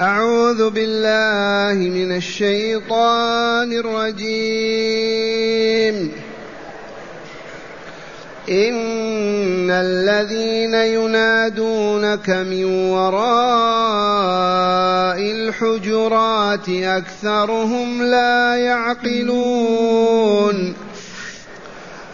أعوذ بالله من الشيطان الرجيم. إن الذين ينادونك من وراء الحجرات أكثرهم لا يعقلون.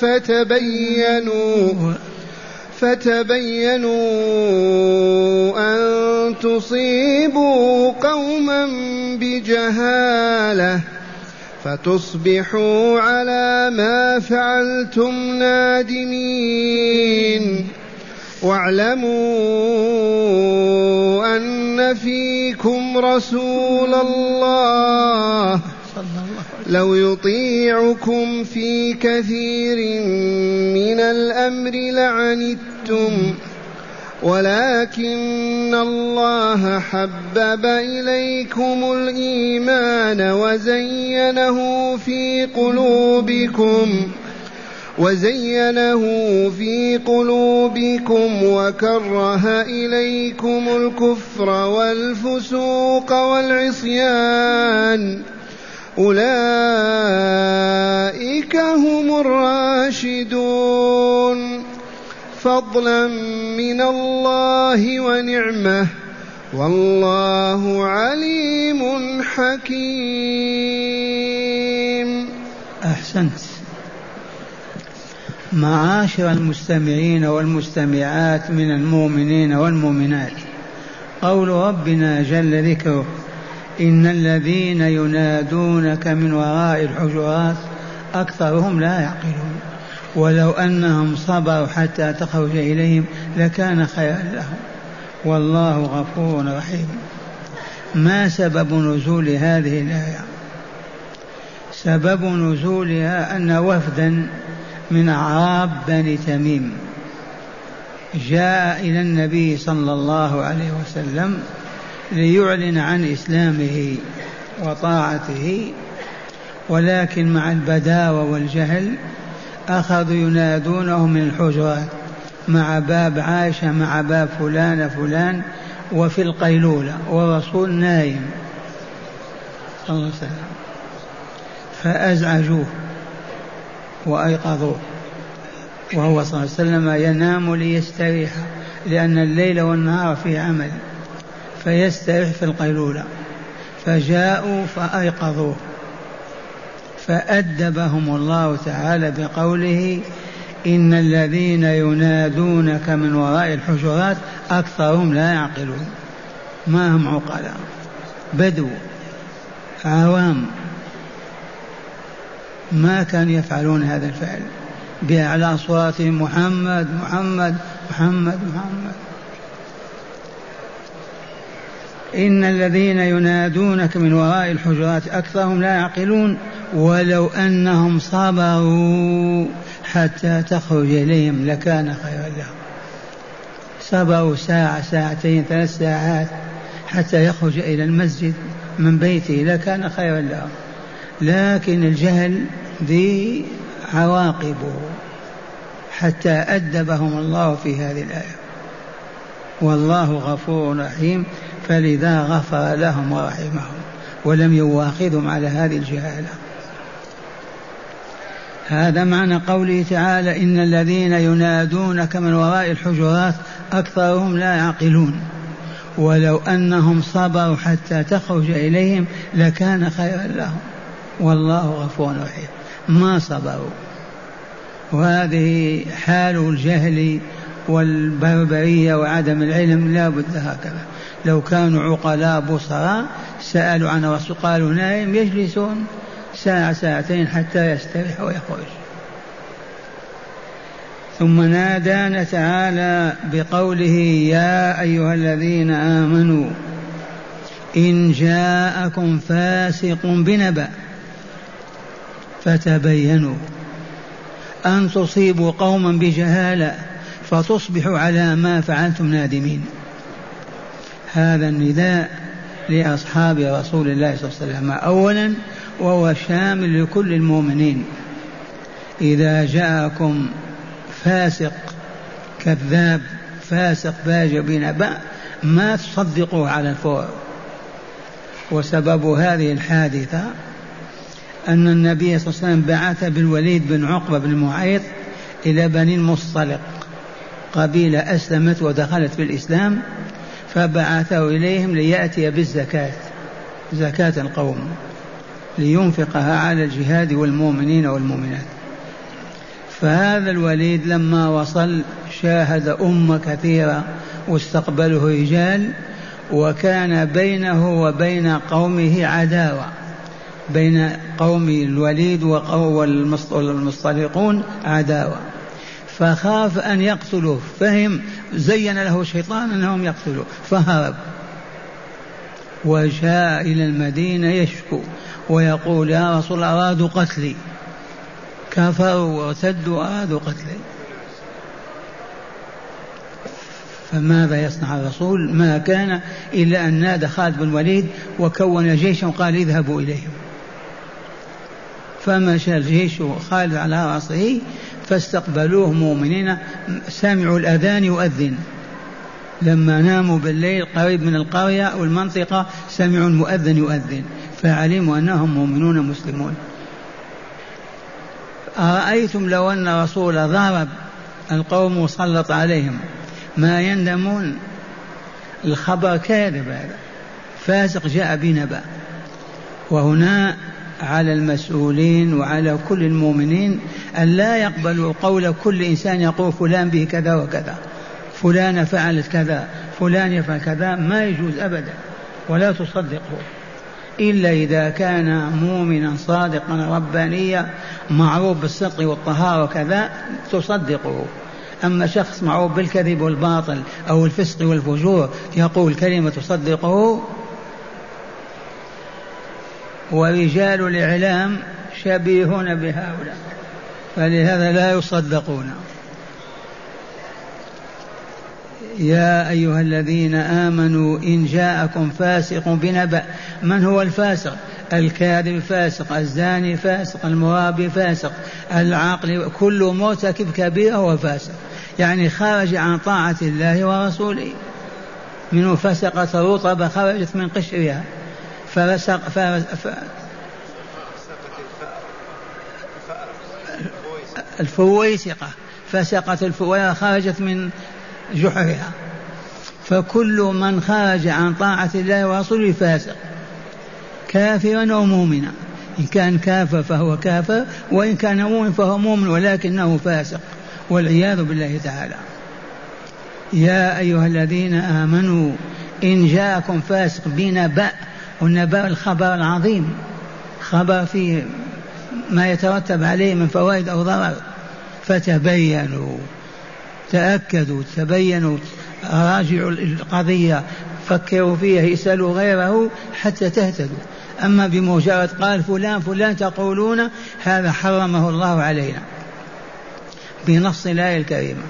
فتبينوا فتبينوا أن تصيبوا قوما بجهالة فتصبحوا على ما فعلتم نادمين. واعلموا أن فيكم رسول الله لو يطيعكم في كثير من الأمر لعنتم. ولكن الله حبب إليكم الإيمان وزينه في قلوبكم. وزينه في قلوبكم وكره إليكم الكفر والفسوق والعصيان. أولئك هم الراشدون. فضلا من الله ونعمة. والله عليم حكيم. أحسنت. معاشر المستمعين والمستمعات من المؤمنين والمؤمنات. قول ربنا جل ذكره. إن الذين ينادونك من وراء الحجرات أكثرهم لا يعقلون. ولو أنهم صبروا حتى تخرج إليهم لكان خيرا لهم. والله غفور رحيم. ما سبب نزول هذه الآية؟ سبب نزولها أن وفدا من أعراب بني تميم جاء إلى النبي صلى الله عليه وسلم ليعلن عن إسلامه وطاعته ولكن مع البداوة والجهل أخذوا ينادونه من الحجرات مع باب عائشة مع باب فلان فلان وفي القيلولة والرسول نايم. صلى الله عليه وسلم فأزعجوه وأيقظوه. وهو صلى الله عليه وسلم ينام ليستريح لأن الليل والنهار فيه عمل. فيستريح في القيلولة. فجاءوا فأيقظوه. فأدبهم الله تعالى بقوله إن الذين ينادونك من وراء الحجرات أكثرهم لا يعقلون. ما هم عقلاء؟ بدو عوام. ما كانوا يفعلون هذا الفعل. بأعلى أصواتهم محمد محمد محمد محمد. إن الذين ينادونك من وراء الحجرات أكثرهم لا يعقلون ولو أنهم صبروا حتى تخرج إليهم لكان خيرا لهم. صبروا ساعة ساعتين ثلاث ساعات حتى يخرج إلى المسجد من بيته لكان خيرا لهم. لكن الجهل ذي عواقبه حتى أدبهم الله في هذه الآية. والله غفور رحيم. فلذا غفر لهم ورحمهم ولم يواخذهم على هذه الجهالة. هذا معنى قوله تعالى إن الذين ينادونك من وراء الحجرات أكثرهم لا يعقلون. ولو أنهم صبروا حتى تخرج إليهم لكان خيرا لهم. والله غفور رحيم. ما صبروا. وهذه حال الجهل والبربرية وعدم العلم لا بد هكذا. لو كانوا عقلاء بصراء سألوا عن الرسول قالوا نائم يجلسون ساعة ساعتين حتى يستريح ويخرج. ثم نادانا تعالى بقوله يا أيها الذين آمنوا إن جاءكم فاسق بنبأ فتبينوا أن تصيبوا قوما بجهالة فتصبحوا على ما فعلتم نادمين. هذا النداء لأصحاب رسول الله صلى الله عليه وسلم. أولا وهو شامل لكل المؤمنين. إذا جاءكم فاسق كذاب فاسق فاجر بنبأ ما تصدقوه على الفور. وسبب هذه الحادثة أن النبي صلى الله عليه وسلم بعث بالوليد بن عقبة بن معيط إلى بني المصطلق قبيلة أسلمت ودخلت في الإسلام. فبعثه إليهم ليأتي بالزكاة زكاة القوم لينفقها على الجهاد والمؤمنين والمؤمنات. فهذا الوليد لما وصل شاهد أمة كثيرة واستقبله رجال وكان بينه وبين قومه عداوة بين قوم الوليد والمصطلقون عداوة. فخاف أن يقتلوه. فهم زين له الشيطان أنهم يقتلوه. فهرب. وجاء إلى المدينة يشكو. ويقول يا رسول الله أرادوا قتلي. كفروا وارتدوا أرادوا قتلي فماذا يصنع الرسول؟ ما كان إلا أن نادى خالد بن الوليد وكون جيشا وقال اذهبوا إليهم. فمشى الجيش خالد على رأسه. فاستقبلوه مؤمنين. سمعوا الأذان يؤذن. لما ناموا بالليل قريب من القرية أو المنطقة سمعوا المؤذن يؤذن. فعلموا أنهم مؤمنون مسلمون. أرأيتم لو أن رسول ضرب القوم وسلط عليهم؟ ما يندمون. الخبر كاذب هذا. فاسق جاء بنبأ. وهنا على المسؤولين وعلى كل المؤمنين أن لا يقبلوا قول كل إنسان يقول فلان به كذا وكذا. فلانة فعلت كذا فلان يفعل كذا ما يجوز أبدا ولا تصدقه إلا إذا كان مؤمنا صادقا ربانيا معروف بالصدق والطهارة وكذا تصدقه أما شخص معروف بالكذب والباطل أو الفسق والفجور يقول كلمة تصدقه ورجال الإعلام شبيهون بهؤلاء. فلهذا لا يصدقون. يا أيها الذين آمنوا إن جاءكم فاسق بنبأ. من هو الفاسق؟ الكاذب فاسق الزاني فاسق المرابي فاسق العاقل كل مرتكب كبير هو فاسق. يعني خرج عن طاعة الله ورسوله. منه فسقت رطبة خرجت من قشرها. ففسق الفويسقة فسقت الفويسقة خرجت من جحرها. فكل من خرج عن طاعة الله ورسوله فاسق كافرا أو مؤمنا. إن كان كافر فهو كافر وإن كان مؤمن فهو مؤمن ولكنه فاسق والعياذ بالله تعالى. يا أيها الذين آمنوا إن جاءكم فاسق بنبأ والنبأ الخبر العظيم خبر فيه ما يترتب عليه من فوائد أو ضرر فتبينوا تأكدوا تبينوا راجعوا القضية فكروا فيها اسألوا غيره حتى تهتدوا. أما بمجرد قال فلان فلان تقولون هذا حرمه الله علينا بنص الآية الكريمة.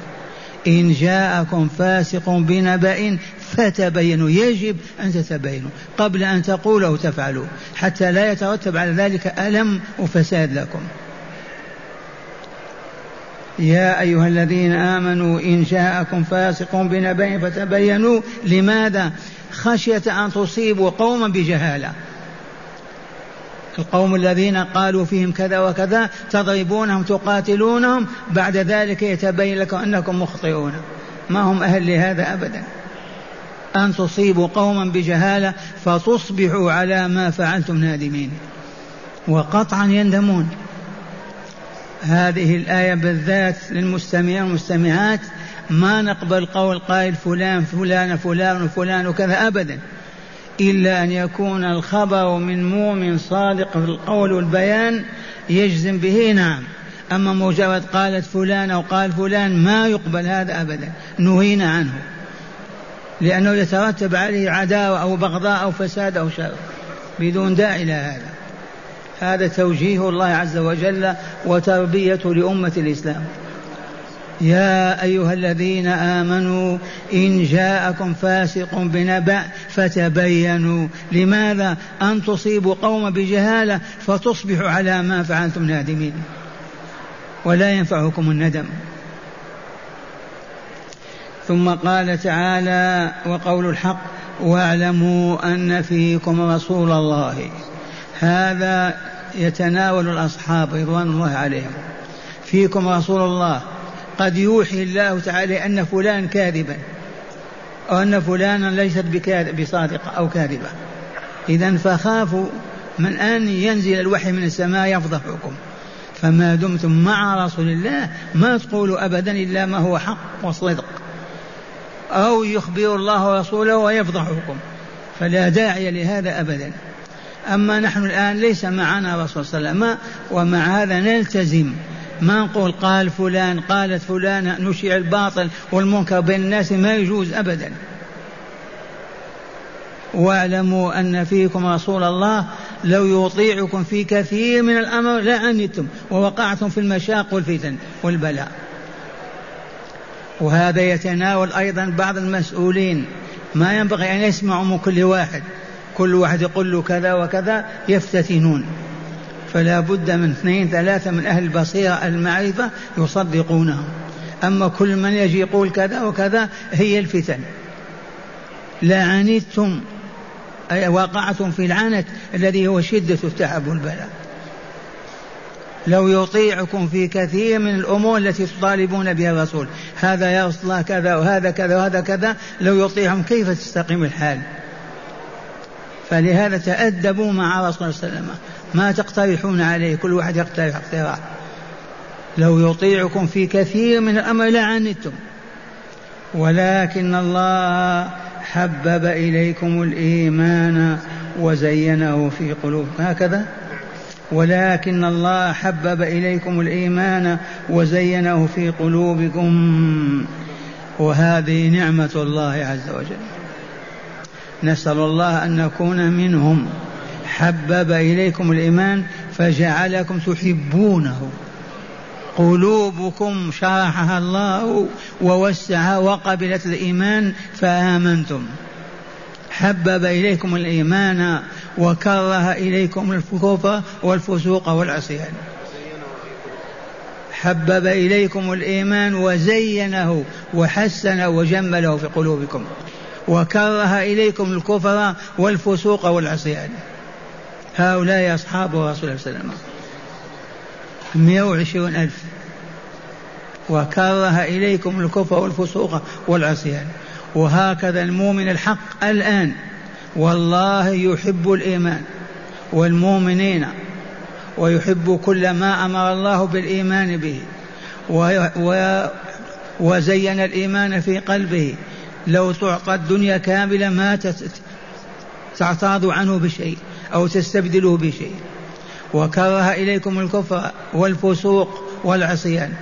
إن جاءكم فاسق بنبأ فتبينوا. يجب أن تتبينوا قبل أن تقولوا أو تفعلوا حتى لا يترتب على ذلك ألم وفساد لكم. يا أيها الذين آمنوا إن جاءكم فاسق بنبأ فتبينوا. لماذا؟ خشية أن تصيبوا قوما بجهالة. القوم الذين قالوا فيهم كذا وكذا تضربونهم تقاتلونهم بعد ذلك يتبين لكم أنكم مخطئون. ما هم أهل لهذا أبدا؟ أن تصيبوا قوما بجهالة فتصبحوا على ما فعلتم نادمين. وقطعا يندمون. هذه الآية بالذات للمستمعين والمستمعات ما نقبل قول قائل فلان فلان فلان وفلان وكذا أبدا. إلا أن يكون الخبر من مؤمن صادق في القول والبيان يجزم به نعم. أما مجرد قالت فلان أو قال فلان ما يقبل هذا أبدا. نهينا عنه. لأنه يترتب عليه عداوة أو بغضاء أو فساد أو شر. بدون داعي لهذا هذا توجيه الله عز وجل وتربية لأمة الإسلام. يا أيها الذين آمنوا إن جاءكم فاسق بنبأ فتبينوا. لماذا؟ أن تصيبوا قوم بجهالة فتصبحوا على ما فعلتم نادمين. ولا ينفعكم الندم. ثم قال تعالى وقول الحق واعلموا أن فيكم رسول الله. هذا يتناول الأصحاب رضوان الله عليهم. فيكم رسول الله. قد يوحي الله تعالى أن فلان كاذبا أو أن فلانا ليست بصادقه أو كاذبة. اذا فخافوا من أن ينزل الوحي من السماء يفضحكم فما دمتم مع رسول الله ما تقولوا ابدا إلا ما هو حق وصدق. أو يخبر الله ورسوله ويفضحكم فلا داعي لهذا أبدا. أما نحن الآن ليس معنا رسول صلى الله عليه وسلم ومع هذا نلتزم. ما نقول قال فلان قالت فلانة نشيع الباطل والمنكر بين الناس ما يجوز أبدا. واعلموا أن فيكم رسول الله لو يطيعكم في كثير من الأمر لعنتم ووقعتم في المشاق والفتن والبلاء. وهذا يتناول أيضا بعض المسؤولين. ما ينبغي أن يسمعوا من كل واحد. كل واحد يقول له كذا وكذا يفتتنون. فلا بد من اثنين ثلاثة من أهل البصيرة المعرفة يصدقونه. أما كل من يجي يقول كذا وكذا هي الفتن. لا عنتم أي وقعتم في العنت الذي هو شدة التعب والبلاء. لو يطيعكم في كثير من الأمور التي تطالبون بها الرسول. هذا يا رسول الله كذا وهذا كذا وهذا كذا لو يطيعهم كيف تستقيم الحال؟ فلهذا تأدبوا مع رسول الله صلى الله عليه وسلم. ما تقترحون عليه كل واحد يقترح اقتراح. لو يطيعكم في كثير من الأمر لعنتم. ولكن الله حبب إليكم الإيمان وزينه في قلوبكم. هكذا. ولكن الله حبب إليكم الإيمان وزينه في قلوبكم. وهذه نعمة الله عز وجل. نسأل الله أن نكون منهم. حبب إليكم الإيمان فجعلكم تحبونه. قلوبكم شرحها الله ووسعها وقبلت الإيمان فآمنتم. حبب إليكم الإيمان وكره إليكم الكفر والفسوق والعصيان. حبب إليكم الإيمان وزينه وحسنه وجمله في قلوبكم. وكره إليكم الكفر والفسوق والعصيان. هؤلاء أصحاب رسول الله صلى الله عليه وسلم. 120 ألف. وكره إليكم الكفر والفسوق والعصيان. وهكذا المؤمن الحق الآن. والله يحب الإيمان والمؤمنين ويحب كل ما أمر الله بالإيمان به. وزين الإيمان في قلبه. لو تعطى الدنيا كاملة ما تعتاض عنه بشيء. أو تستبدله بشيء. وكره إليكم الكفر والفسوق والعصيان.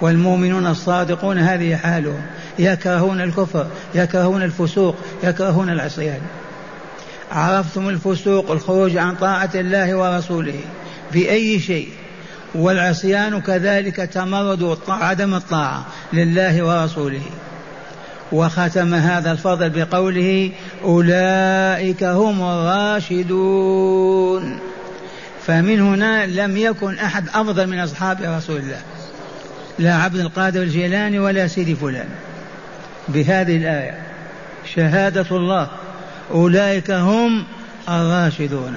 والمؤمنون الصادقون هذه حالهم. يكرهون الكفر يكرهون الفسوق يكرهون العصيان. عرفتم الفسوق الخروج عن طاعة الله ورسوله بأي شيء. والعصيان كذلك تمرد عدم الطاعة لله ورسوله. وختم هذا الفضل بقوله أولئك هم الراشدون. فمن هنا لم يكن أحد أفضل من أصحاب رسول الله. لا عبد القادر الجيلاني ولا سيدي فلان. بهذه الآية. شهادة الله. أولئك هم الراشدون.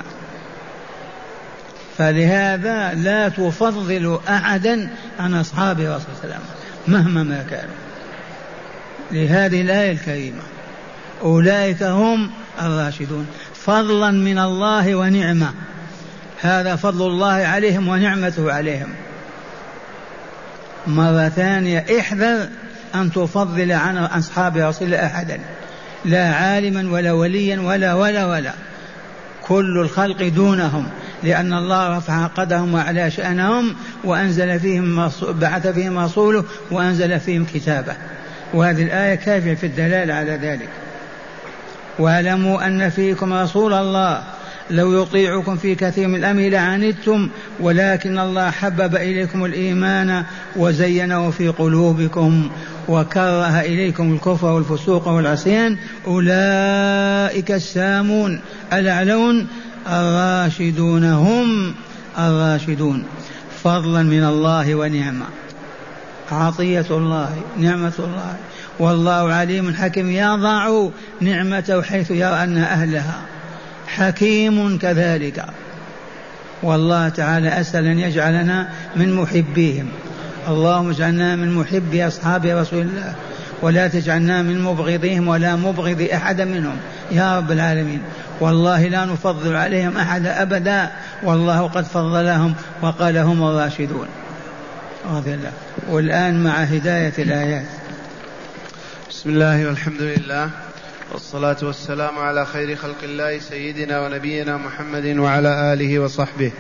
فلهذا لا تفضل أحدا عن أصحاب رسول الله مهما ما كانوا. لهذه الآية الكريمة. أولئك هم الراشدون. فضلا من الله ونعمة. هذا فضل الله عليهم ونعمته عليهم. مرة ثانية احذر أن تفضل عن أصحاب رسول الله أحدا. لا عالما ولا وليا ولا ولا ولا. كل الخلق دونهم لأن الله رفع قدرهم وعلى شأنهم وأنزل فيهم بعث فيهم رسوله وأنزل فيهم كتابه. وهذه الآية كافية في الدلالة على ذلك. واعلموا أن فيكم رسول الله. لو يطيعكم في كثير من الأمر لعنتم ولكن الله حبب إليكم الإيمان وزينه في قلوبكم وكره إليكم الكفر والفسوق والعصيان. أولئك السامون. الأعلون؟ الراشدون هم الراشدون. فضلا من الله ونعمة. عطية الله نعمة الله. والله عليم حكيم. يضع نعمته حيث يرى أن أهلها. حكيم كذلك. والله تعالى أسأل أن يجعلنا من محبيهم. اللهم اجعلنا من محبي أصحاب رسول الله. ولا تجعلنا من مبغضيهم ولا مبغض أحد منهم. يا رب العالمين. والله لا نفضل عليهم أحدا أبدا. والله قد فضلهم وقال هم الراشدون. رضي الله والآن مع هداية الآيات. بسم الله والحمد لله والصلاة والسلام على خير خلق الله سيدنا ونبينا محمد وعلى آله وصحبه.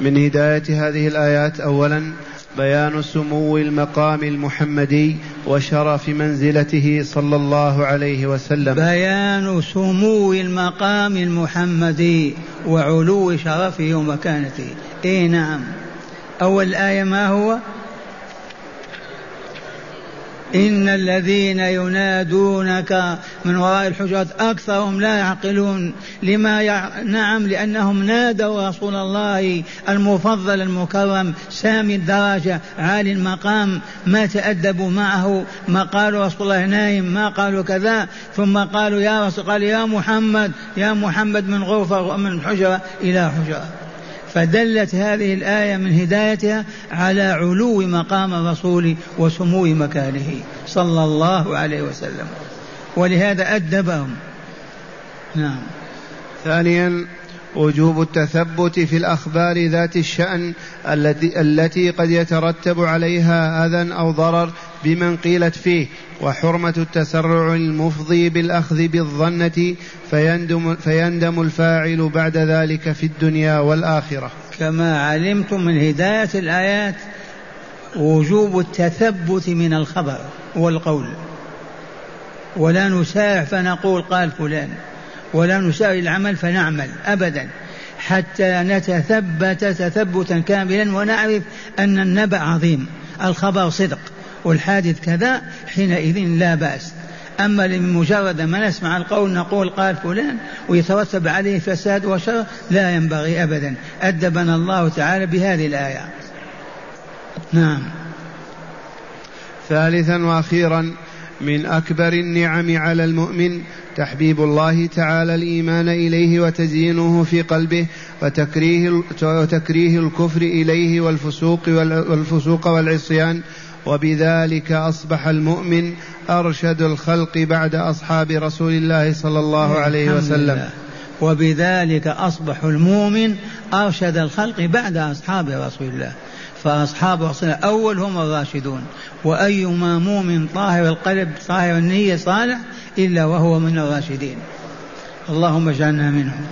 من هداية هذه الآيات أولا بيان سمو المقام المحمدي وشرف منزلته صلى الله عليه وسلم. بيان سمو المقام المحمدي وعلو شرفه ومكانته. اي نعم. أول آية ما هو؟ إن الذين ينادونك من وراء الحجرات أكثرهم لا يعقلون. لما يع... نعم لأنهم نادوا رسول الله المفضل المكرم سامي الدرجة عالي المقام ما تأدبوا معه ما قالوا رسول الله نايم ما قالوا كذا. ثم قالوا يا رسول قال يا محمد يا محمد من غرفة من حجرة إلى حجرة. فدلت هذه الآية من هدايتها على علو مقام الرسول وسمو مكانه صلى الله عليه وسلم. ولهذا أدبهم. نعم. ثانيا وجوب التثبت في الأخبار ذات الشأن التي, التي قد يترتب عليها أذى أو ضرر بمن قيلت فيه وحرمة التسرع المفضي بالأخذ بالظنة فيندم, فيندم الفاعل بعد ذلك في الدنيا والآخرة. كما علمتم من هداية الآيات وجوب التثبت من الخبر والقول. ولا نسارع فنقول قال فلان. ولا نسارع العمل فنعمل أبدا. حتى نتثبت تثبتا كاملا ونعرف أن النبأ عظيم. الخبر صدق. والحادث كذا حينئذ لا بأس. أما لمجرد ما نسمع القول نقول قال فلان ويترتب عليه فساد وشر لا ينبغي أبدا. أدبنا الله تعالى بهذه الآية. نعم. ثالثا وأخيرا من أكبر النعم على المؤمن تحبيب الله تعالى الإيمان إليه وتزيينه في قلبه وتكريه, وتكريه الكفر إليه والفسوق والفسوق والعصيان وبذلك أصبح المؤمن أرشد الخلق بعد أصحاب رسول الله صلى الله عليه وسلم. وبذلك أصبح المؤمن أرشد الخلق بعد أصحاب رسول الله. فأصحاب رسول الله أول هم الراشدون. وأيما مؤمن طاهر القلب طاهر النية صالح إلا وهو من الراشدين. اللهم اجعلنا منهم.